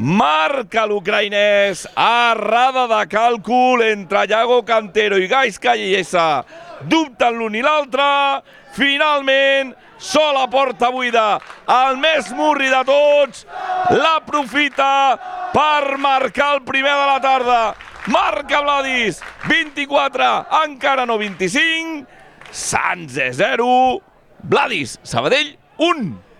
Marca l'ucraïnès a rada de càlcul entre Iago Cantero i Gais Callesa. Dubten l'un i l'altre. Finalment, sola porta buida. El més murri de tots l'aprofita per marcar el primer de la tarda. Marca Vladis, 24, encara no 25. Sants 0, Vladis, Sabadell 1.